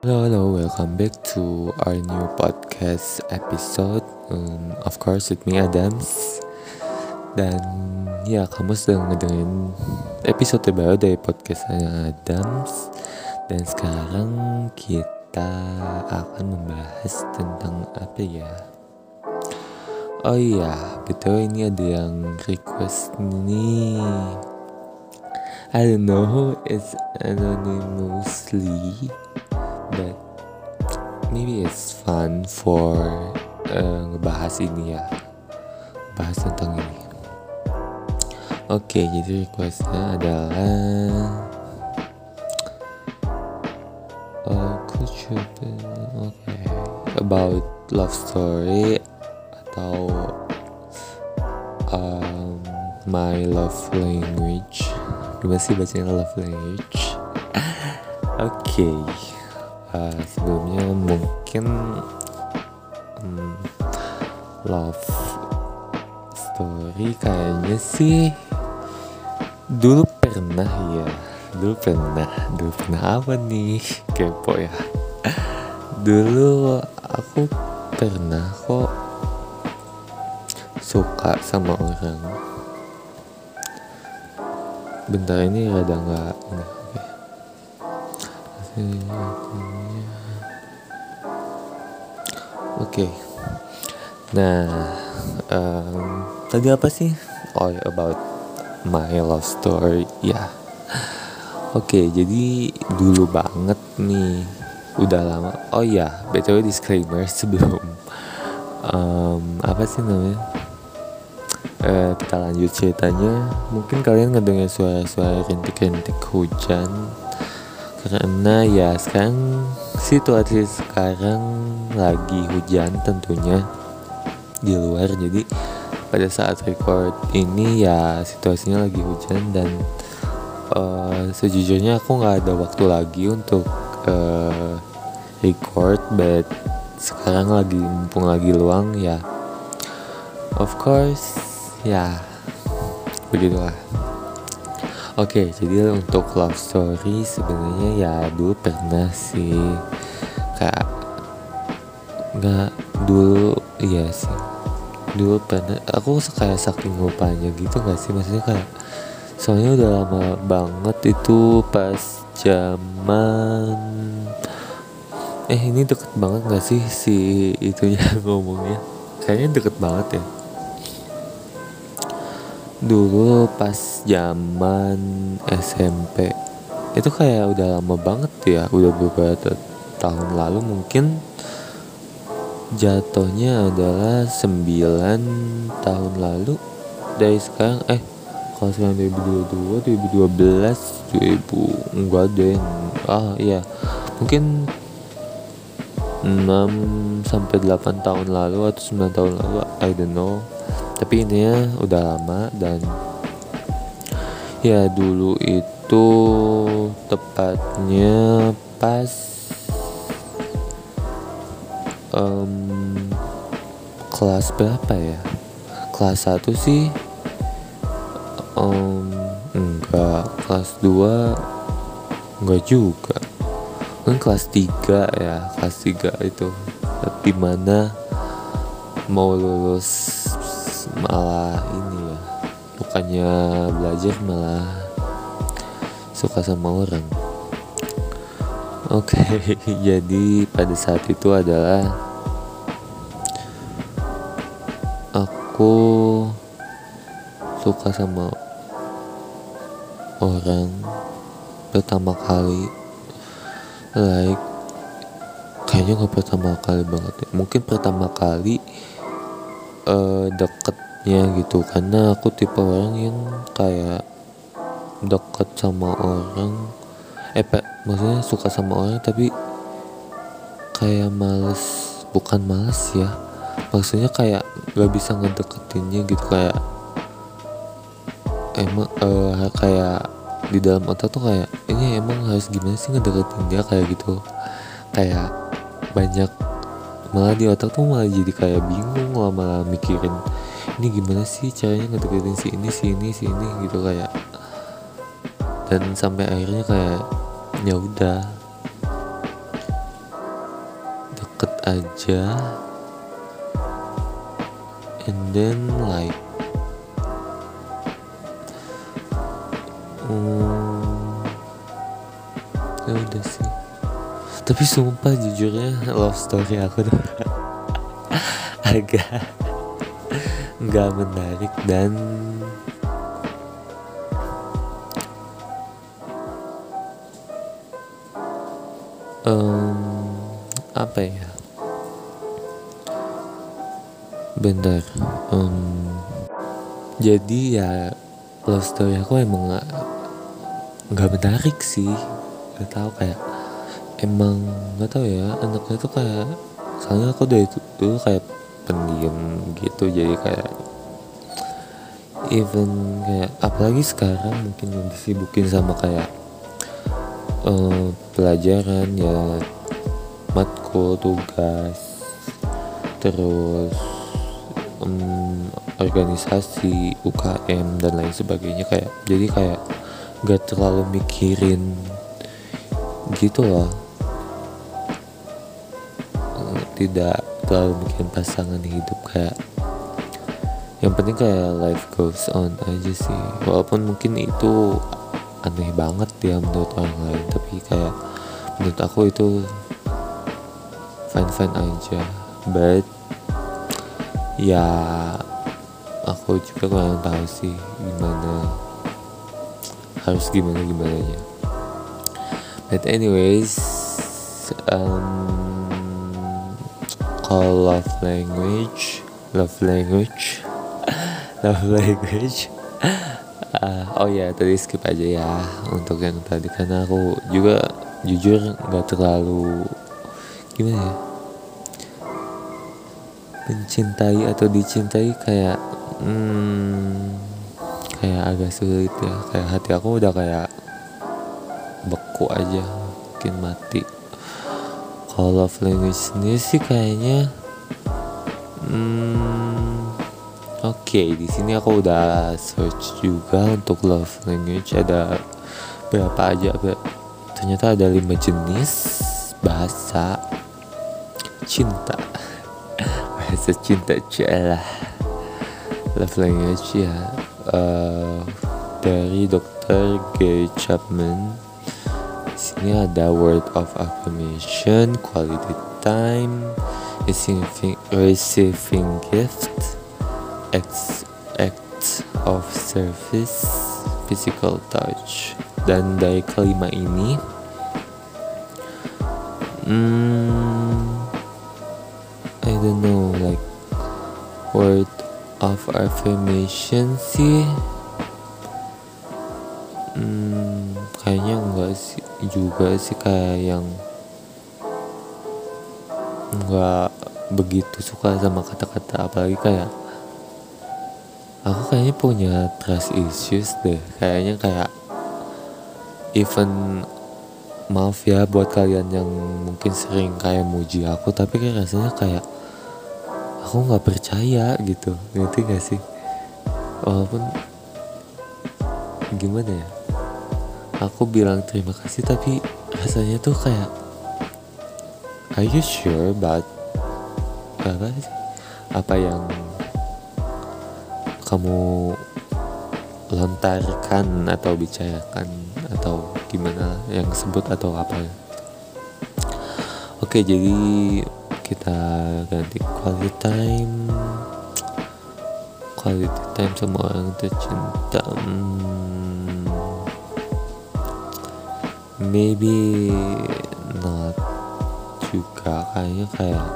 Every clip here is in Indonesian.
Hello, hello, welcome back to our new podcast episode. Um, of course, with me Adams. Dan ya, kamu sedang ngedengerin episode terbaru dari podcastnya Adams. Dan sekarang kita akan membahas tentang apa ya? Oh iya, betul ini ada yang request nih. I don't know, it's anonymously but maybe it's fun for uh, ngebahas ini ya. Bahas tentang ini. Oke okay, jadi requestnya adalah uh, could you oke okay. about love story atau um, my love language. Gimana sih bacanya love language? Oke okay uh, sebelumnya mungkin um, love story kayaknya sih dulu pernah ya. Dulu pernah dulu pernah apa nih? Kepo ya. Dulu aku pernah kok suka sama orang. Bentar ini rada nggak Oke. Okay. Nah, um, tadi apa sih? Oh, about my love story. Ya. Oke, okay, jadi dulu banget nih. Udah lama. Oh ya, btw disclaimer sebelum um, apa sih namanya? Uh, kita lanjut ceritanya. Mungkin kalian ngedengar suara-suara rintik-rintik hujan karena ya sekarang situasi sekarang lagi hujan tentunya di luar. Jadi pada saat record ini ya situasinya lagi hujan dan uh, sejujurnya aku nggak ada waktu lagi untuk uh, record but sekarang lagi mumpung lagi luang ya of course ya begitulah Oke, okay, jadi untuk love story sebenarnya ya dulu pernah sih. Kayak nggak dulu iya sih. Dulu pernah aku kayak saking lupanya gitu nggak sih? Maksudnya kayak soalnya udah lama banget itu pas zaman eh ini deket banget nggak sih si itunya ngomongnya? Kayaknya deket banget ya dulu pas zaman SMP itu kayak udah lama banget ya udah beberapa tahun lalu mungkin. Jatuhnya adalah 9 tahun lalu dari sekarang eh kalau sekarang 2022 2012 2000 enggak deh ah iya. Mungkin 6 sampai 8 tahun lalu atau 9 tahun lalu I don't know tapi ini ya udah lama dan ya dulu itu tepatnya pas um, kelas berapa ya? Kelas 1 sih. Um, enggak kelas 2 enggak juga. Kan kelas 3 ya kelas 3 itu. Tapi mana mau lulus malah ini ya bukannya belajar malah suka sama orang. Oke okay, jadi pada saat itu adalah aku suka sama orang pertama kali. Like kayaknya nggak pertama kali banget ya. Mungkin pertama kali uh, deketnya gitu. Karena aku tipe orang yang kayak deket sama orang. Eh pak maksudnya suka sama orang tapi kayak males. Bukan males ya. Maksudnya kayak gak bisa ngedeketinnya gitu. Kayak emang uh, kayak di dalam otak tuh kayak ini emang harus gimana sih ngedeketin dia? Kayak gitu. Kayak banyak malah di otak tuh malah jadi kayak bingung lah malah mikirin ini gimana sih caranya ngedeketin si ini si ini si ini? Gitu kayak dan sampai akhirnya kayak ya udah deket aja and then like um, ya udah sih. Tapi sumpah jujurnya love story aku tuh agak nggak menarik dan um, apa ya? Bentar um, jadi ya love story aku emang nggak nggak menarik sih. Gak tahu kayak emang nggak tahu ya anaknya tuh kayak soalnya aku dari dulu kayak pendiam gitu. Jadi kayak even kayak apalagi sekarang mungkin yang disibukin sama kayak uh, pelajaran ya matkul tugas terus um, organisasi UKM dan lain sebagainya. Kayak jadi kayak gak terlalu mikirin gitu loh. Tidak terlalu mikirin pasangan hidup kayak yang penting kayak life goes on aja sih. Walaupun mungkin itu aneh banget ya menurut orang lain tapi kayak menurut aku itu fine fine aja. But ya aku juga kurang tahu sih gimana harus gimana gimana nya but anyways um, kalau love language. Love language. Love language. Uh, oh ya tadi skip aja ya. Untuk yang tadi karena aku juga jujur nggak terlalu gimana ya? Mencintai atau dicintai kayak hmm, kayak agak sulit ya. Kayak hati aku udah kayak beku aja mungkin mati kalau love language sendiri sih kayaknya hmm, Oke, okay, di sini aku udah search juga untuk love language. Ada berapa aja, ternyata ada lima jenis bahasa cinta, bahasa cinta celah love language ya uh, dari dokter Gary Chapman. Sini ada word of affirmation, quality time, receiving, receiving gift acts acts of service physical touch. Dan dari kelima ini hmm, I don't know like word of affirmation sih hmm, kayaknya sih juga sih kayak yang enggak begitu suka sama kata-kata apalagi kayak aku kayaknya punya trust issues deh. Kayaknya kayak even maaf ya buat kalian yang mungkin sering kayak muji aku tapi kayak rasanya kayak aku nggak percaya gitu. Ngerti gak sih? Walaupun gimana ya aku bilang terima kasih tapi rasanya tuh kayak are you sure but apa apa yang kamu lontarkan atau bicarakan atau gimana yang sebut atau apa? Oke jadi kita ganti quality time. Quality time sama orang tercinta. Hmm, maybe not juga kayaknya kayak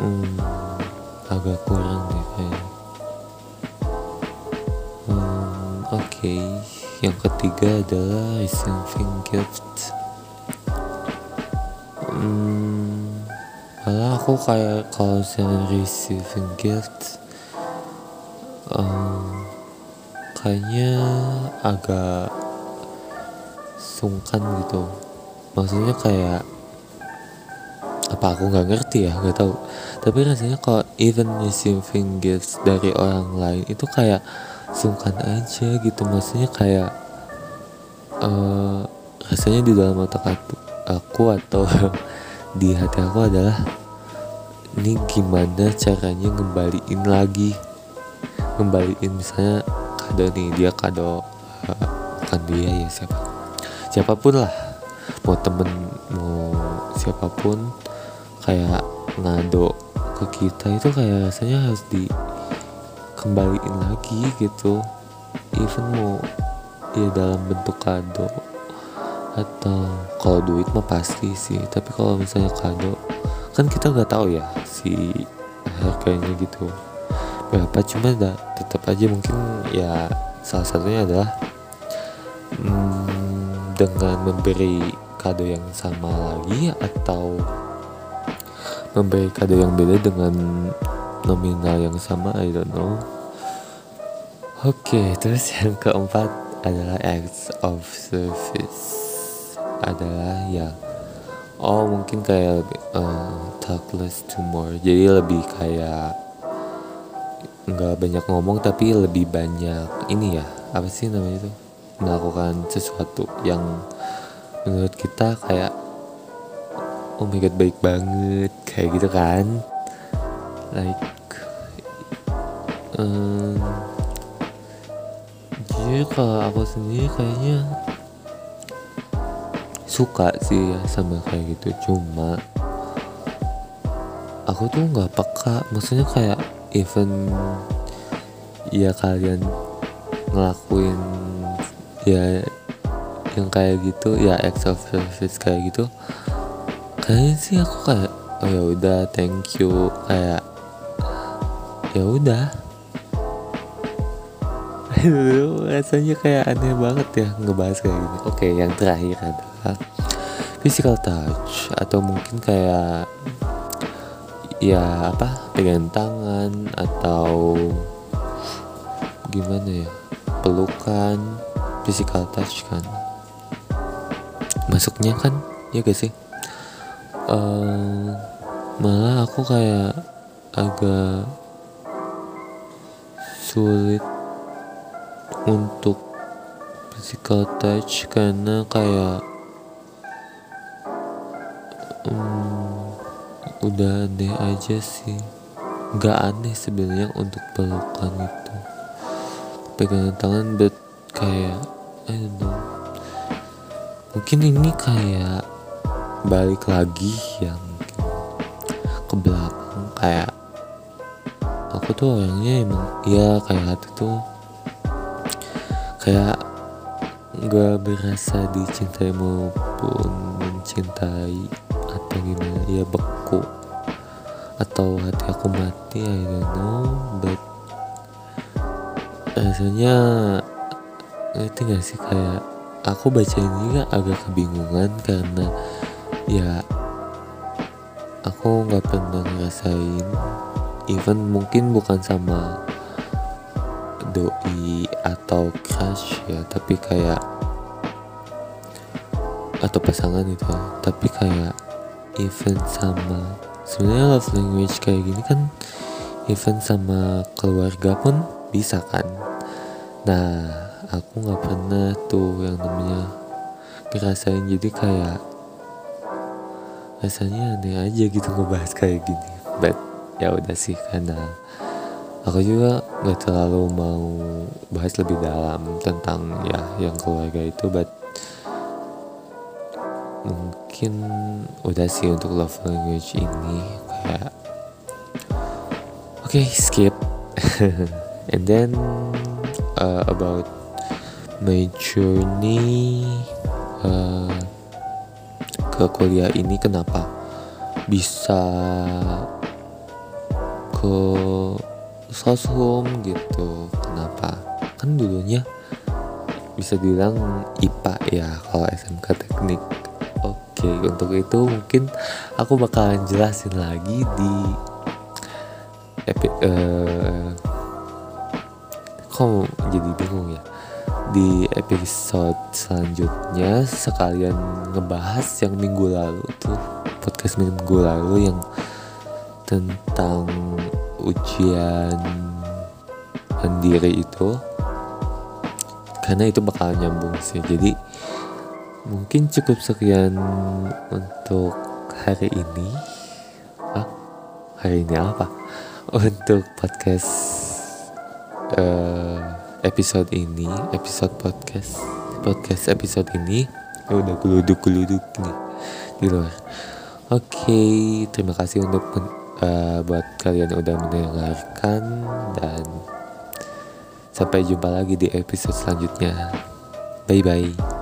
hmm, agak kurang deh kayaknya hmm, oke okay. yang ketiga adalah receiving gift hmm, malah aku kayak kalau saya receiving gift um, kayaknya agak sungkan gitu. Maksudnya kayak apa aku nggak ngerti ya nggak tahu. Tapi rasanya kalau even receiving gifts dari orang lain itu kayak sungkan aja gitu. Maksudnya kayak uh, rasanya di dalam otak aku aku atau di hati aku adalah ini gimana caranya ngembaliin lagi? Ngembaliin misalnya kado nih dia kado uh, kan dia ya siapa siapa pun lah. Mau temen mau siapa pun kayak ngado ke kita itu kayak rasanya harus dikembaliin lagi gitu. Even mau ya dalam bentuk kado atau kalau duit mah pasti sih. Tapi kalau misalnya kado kan kita nggak tahu ya si harganya gitu. Berapa cuma tetap aja mungkin ya salah satunya adalah dengan memberi kado yang sama lagi atau memberi kado yang beda dengan nominal yang sama I don't know. Oke okay, terus yang keempat adalah acts of service. Adalah ya oh mungkin kayak uh, talk less to more. Jadi lebih kayak nggak banyak ngomong tapi lebih banyak ini ya apa sih namanya itu melakukan sesuatu yang menurut kita kayak oh my god baik banget kayak gitu kan. Like um, jadi kalau aku sendiri kayaknya suka sih ya sama kayak gitu. Cuma aku tuh nggak peka. Maksudnya kayak even ya kalian ngelakuin ya yang kayak gitu ya ex of service kayak gitu. Kayaknya sih aku kayak oh ya udah thank you. Kayak ya udah. Rasanya kayak aneh banget ya ngebahas kayak gini. Oke yang terakhir adalah physical touch atau mungkin kayak ya apa pegang tangan atau gimana ya pelukan physical touch kan. Masuknya kan ya gak sih? Uh, malah aku kayak agak sulit untuk physical touch karena kayak um, udah aneh aja sih. Nggak aneh sebenarnya untuk pelukan itu. Pegangan tangan but kayak I don't know mungkin ini kayak balik lagi yang ke belakang kayak aku tuh orangnya emang ya kayak hati tuh kayak nggak berasa dicintai maupun mencintai atau gimana ya beku atau hati aku mati I don't know but rasanya ngerti gak sih? Kayak aku baca ini juga agak kebingungan karena ya aku nggak pernah ngerasain even mungkin bukan sama doi atau crush ya tapi kayak atau pasangan itu tapi kayak even sama sebenarnya love language kayak gini kan even sama keluarga pun bisa kan? Nah aku nggak pernah tuh yang namanya ngerasain. Jadi kayak rasanya aneh aja gitu ngebahas kayak gini. But ya udah sih karena aku juga nggak terlalu mau bahas lebih dalam tentang ya yang keluarga itu. But mungkin udah sih untuk love language ini kayak oke okay, skip. And then uh, about my journey uh, ke kuliah ini kenapa? Bisa ke sosum gitu kenapa? Kan dulunya bisa bilang IPA ya kalau SMK teknik. Oke untuk itu mungkin aku bakalan jelasin lagi di epi, uh, kok jadi bingung ya di episode selanjutnya sekalian ngebahas yang minggu lalu tuh podcast minggu lalu yang tentang ujian mandiri itu. Karena itu bakal nyambung sih jadi mungkin cukup sekian untuk hari ini. Ah hari ini apa? Untuk podcast uh, episode ini episode podcast podcast episode ini ya udah geluduk geluduk nih di luar. Oke terima kasih untuk uh, buat kalian yang udah mendengarkan dan sampai jumpa lagi di episode selanjutnya. Bye bye